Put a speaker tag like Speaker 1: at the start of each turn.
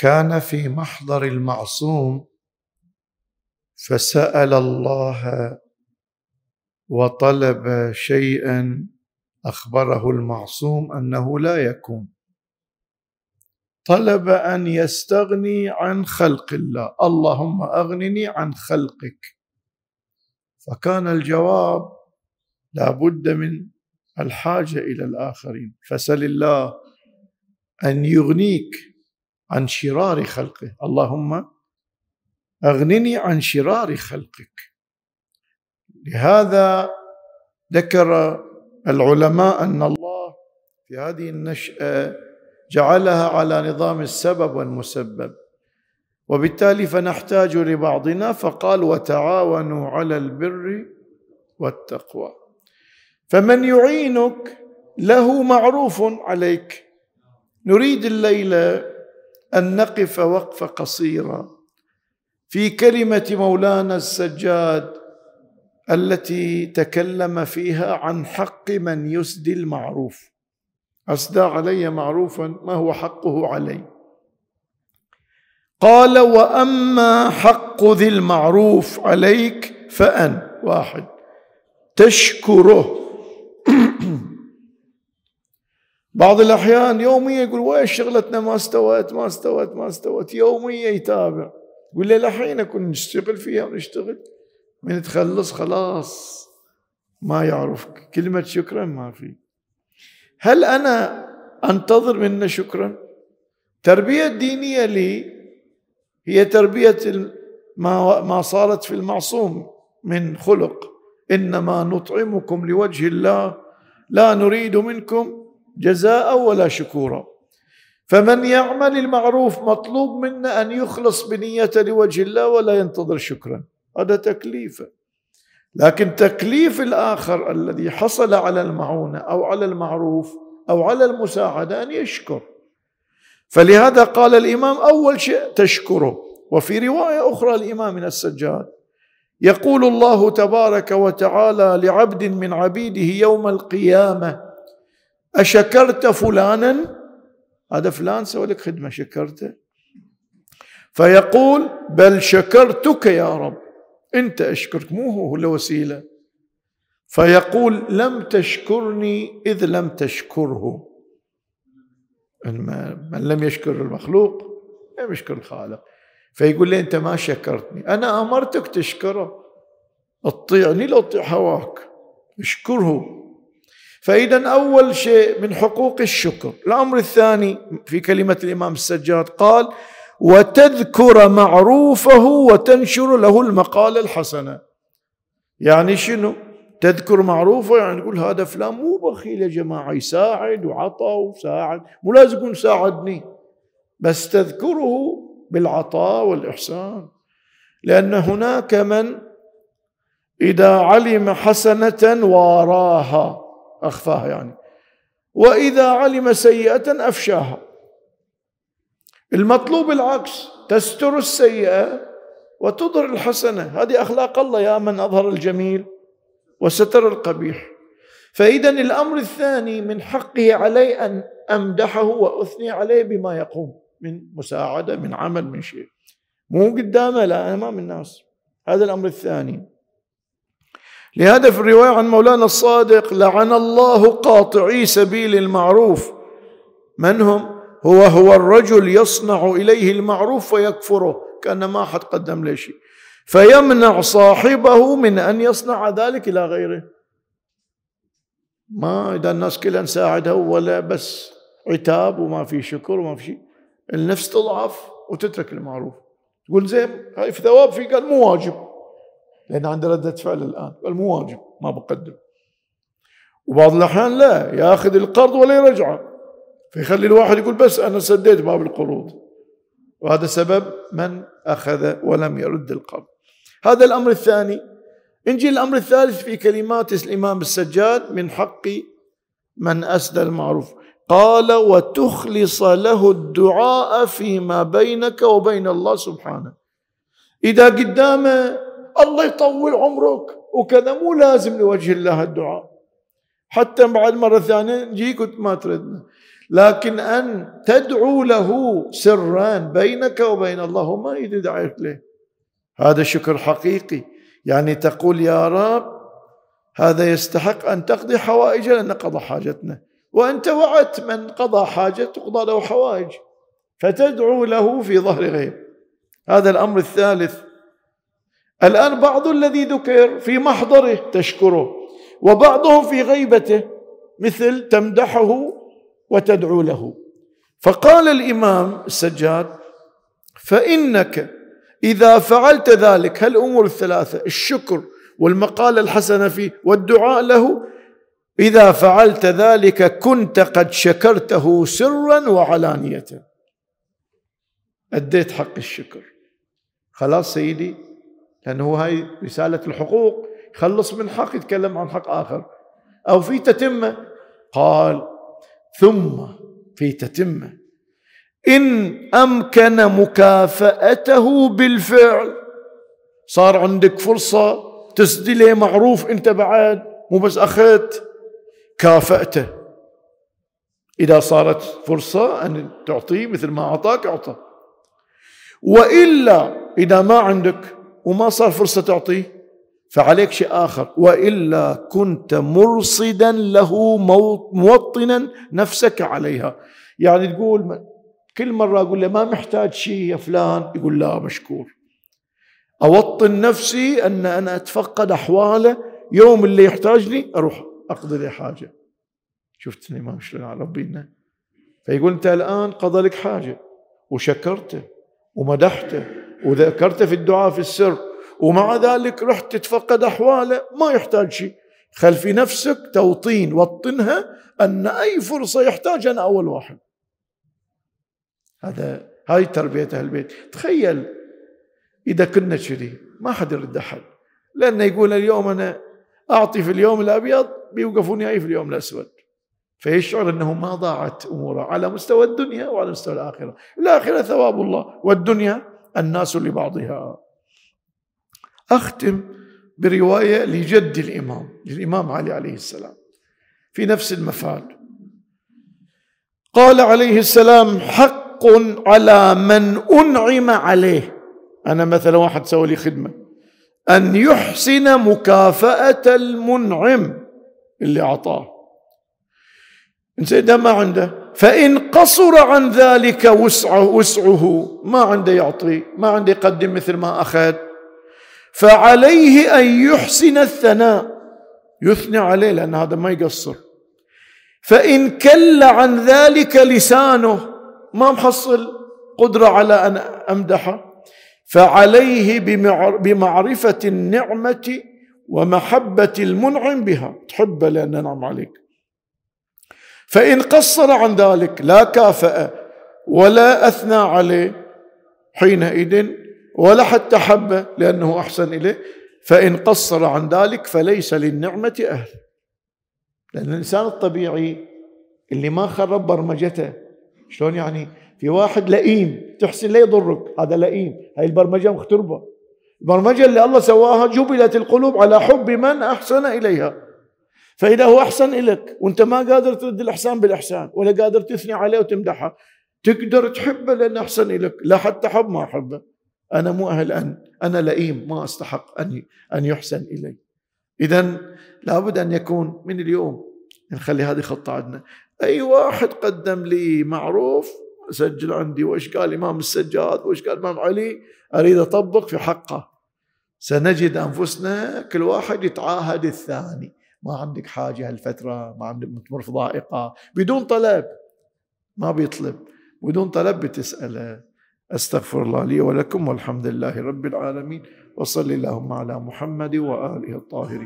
Speaker 1: كان في محضر المعصوم فسأل الله وطلب شيئا أخبره المعصوم أنه لا يكون. طلب أن يستغني عن خلق الله. اللهم أغنني عن خلقك. فكان الجواب لا بد من الحاجة إلى الآخرين. فسل الله أن يغنيك عن شرار خلقه. اللهم أغنني عن شرار خلقك. لهذا ذكر العلماء أن الله في هذه النشأة جعلها على نظام السبب والمسبب. وبالتالي فنحتاج لبعضنا فقال وتعاونوا على البر والتقوى فمن يعينك له معروف عليك. نريد الليلة أن نقف وقفه قصيره في كلمة مولانا السجاد التي تكلم فيها عن حق من يسدي المعروف. أسدى علي معروفا ما هو حقه علي؟ قال وأما حق ذي المعروف عليك فأن. واحد. تشكره. بعض الأحيان يوميا يقول وين شغلتنا ما استوت ما استوت ما استوت. يوميا يتابع. يقول لي الحين كنا نشتغل فيها ونشتغل من تخلص خلاص ما يعرفك. كلمة شكرا ما في. هل أنا أنتظر منه شكرا؟ تربية الدينية لي هي تربية ما ما صارت في المعصوم من خلق. إنما نطعمكم لوجه الله لا نريد منكم جزاء ولا شكورا. فمن يعمل المعروف مطلوب منا أن يخلص بنية لوجه الله ولا ينتظر شكرا. هذا تكليفه لكن تكليف الآخر الذي حصل على المعونة أو على المعروف أو على المساعدة أن يشكر. فلهذا قال الإمام أول شيء تشكره. وفي رواية أخرى الإمام من السجاد يقول الله تبارك وتعالى لعبد من عبيده يوم القيامة أشكرت فلانا؟ هذا فلان سوى لك خدمة شكرته. فيقول بل شكرتك يا رب. أنت أشكرك مو هو الوسيلة فيقول لم تشكرني إذ لم تشكره. من لم يشكر المخلوق؟ لم يشكر الخالق. فيقول لي أنت ما شكرتني؟ أنا أمرتك تشكره. اطيعني لا اطيع هواك. اشكره. فإذا أول شيء من حقوق الشكر. الأمر الثاني في كلمة الإمام السجاد قال وتذكر معروفه وتنشر له المقال الحسنة يعني شنو؟ تذكر معروفه يعني تقول هذا فلان مو بخيل يا جماعة يساعد وعطى وساعد. مو لازم يكون ساعدني بس تذكره بالعطاء والإحسان. لأن هناك من إذا علم حسنة واراها أخفاها يعني. وإذا علم سيئة أفشاها. المطلوب العكس تستر السيئة وتظهر الحسنة. هذه أخلاق الله يا من أظهر الجميل وستر القبيح. فإذا الأمر الثاني من حقه علي أن أمدحه وأثني عليه بما يقوم. من مساعدة من عمل من شيء. مو قدامه لا أمام الناس. هذا الأمر الثاني. لهذا في الرواية عن مولانا الصادق لعن الله قاطعي سبيل المعروف. من هم؟ هو هو الرجل يصنع إليه المعروف ويكفره كأن ما حد قدم له شيء. فيمنع صاحبه من أن يصنع ذلك إلى غيره. ما إذا الناس كلها نساعدها ولا بس عتاب وما في شكر وما في شيء. النفس تضعف وتترك المعروف. تقول زين هاي في ثواب في قال مو واجب. لأن عنده ردة فعل الآن. مو واجب ما بقدم. وبعض الأحيان لا ياخذ القرض ولا يرجعه فيخلي الواحد يقول بس أنا سديت باب القروض. وهذا سبب من أخذ ولم يرد القرض. هذا الأمر الثاني. نجي الأمر الثالث في كلمات الإمام السجاد من حق من أسدى المعروف. قال وتخلص له الدعاء فيما بينك وبين الله سبحانه. إذا قدامه الله يطول عمرك. وكذا مو لازم لوجه الله الدعاء. حتى بعد مرة ثانية نجيك ما تردنا لكن أن تدعو له سرا بينك وبين الله ما يريد دعيت له. هذا شكر حقيقي. يعني تقول يا رب هذا يستحق أن تقضي حوائجنا لأن قضى حاجتنا. وأنت وعدت من قضى حاجة تقضى له حوائج. فتدعو له في ظهر غيب. هذا الأمر الثالث. الآن بعض الذي ذكر في محضره تشكره وبعضهم في غيبته مثل تمدحه وتدعو له. فقال الإمام السجاد فإنك إذا فعلت ذلك هالأمور الثلاثة الشكر والمقالة الحسنة فيه والدعاء له إذا فعلت ذلك كنت قد شكرته سرا وعلانية. أديت حق الشكر. خلاص سيدي؟ لأنه هاي رسالة الحقوق يخلص من حق يتكلم عن حق آخر. أو في تتمة. قال ثم في تتمة. إن أمكن مكافأته بالفعل صار عندك فرصة تسدي له معروف أنت بعد مو بس أخذت كافأته. إذا صارت فرصة أن تعطيه مثل ما أعطاك أعطى. وإلا إذا ما عندك وما صار فرصة تعطيه. فعليك شيء آخر. وإلا كنت مرصدا له موطنا نفسك عليها. يعني تقول كل مرة أقول له ما محتاج شيء يا فلان يقول لا مشكور. أوطن نفسي أن أنا أتفقد أحواله يوم اللي يحتاجني أروح أقضي له حاجة. شفت الإمام شلون ربينا فيقول أنت الآن قضى لك حاجة. وشكرته ومدحته. وذكرته في الدعاء في السر ومع ذلك رحت تتفقد أحواله ما يحتاج شيء. خل في نفسك توطين وطنها أن أي فرصة يحتاج أنا أول واحد. هذا هاي تربية أهل البيت. تخيل إذا كنا كذي ما حد يرد أحد. لأنه يقول اليوم أنا أعطي في اليوم الأبيض بيوقفوني أي في اليوم الأسود. فيشعر أنه ما ضاعت أموره على مستوى الدنيا وعلى مستوى الآخرة. الآخرة ثواب الله والدنيا الناس لبعضها. أختم برواية لجد الإمام للإمام علي عليه السلام في نفس المفاد. قال عليه السلام حق على من أنعم عليه. أنا مثلا واحد سوى لي خدمة. أن يحسن مكافأة المنعم اللي أعطاه. إنسان ما عنده. فإن قصر عن ذلك وسعه, وسعه ما عنده يعطي ما عنده يقدم مثل ما أخذ. فعليه أن يحسن الثناء. يثني عليه لأن هذا ما يقصر. فإن كل عن ذلك لسانه ما محصل قدرة على أن أمدحه. فعليه بمعرفة النعمة ومحبة المنعم بها. تحبه لأن نعم عليك. فإن قصر عن ذلك لا كافأ ولا أثنى عليه حينئذ ولا حتى حبه لأنه أحسن إليه. فإن قصر عن ذلك فليس للنعمة أهل. لأن الإنسان الطبيعي اللي ما خرب برمجته شلون يعني؟ في واحد لئيم تحسن لا يضرك. هذا لئيم هاي البرمجة مختربة. البرمجة اللي الله سواها جبلت القلوب على حب من أحسن إليها. فإذا هو أحسن إليك وأنت ما قادر ترد الإحسان بالإحسان ولا قادر تثني عليه وتمدحه تقدر تحبه لأنه أحسن إليك لا حتى حب ما أحبه. أنا مو أهل أن أنا لئيم ما أستحق أن أن يحسن إلي. إذا لابد أن يكون من اليوم نخلي هذه خطة عندنا. أي واحد قدم لي معروف سجل عندي وإيش قال الإمام السجاد وإيش قال الإمام علي؟ أريد أطبق في حقه. سنجد أنفسنا كل واحد يتعاهد الثاني. ما عندك حاجة هالفترة ما عندك تمر في ضائقة بدون طلب. ما بيطلب. بدون طلب بتسأله أستغفر الله لي ولكم والحمد لله رب العالمين. وصل اللهم على محمد وآله الطاهرين.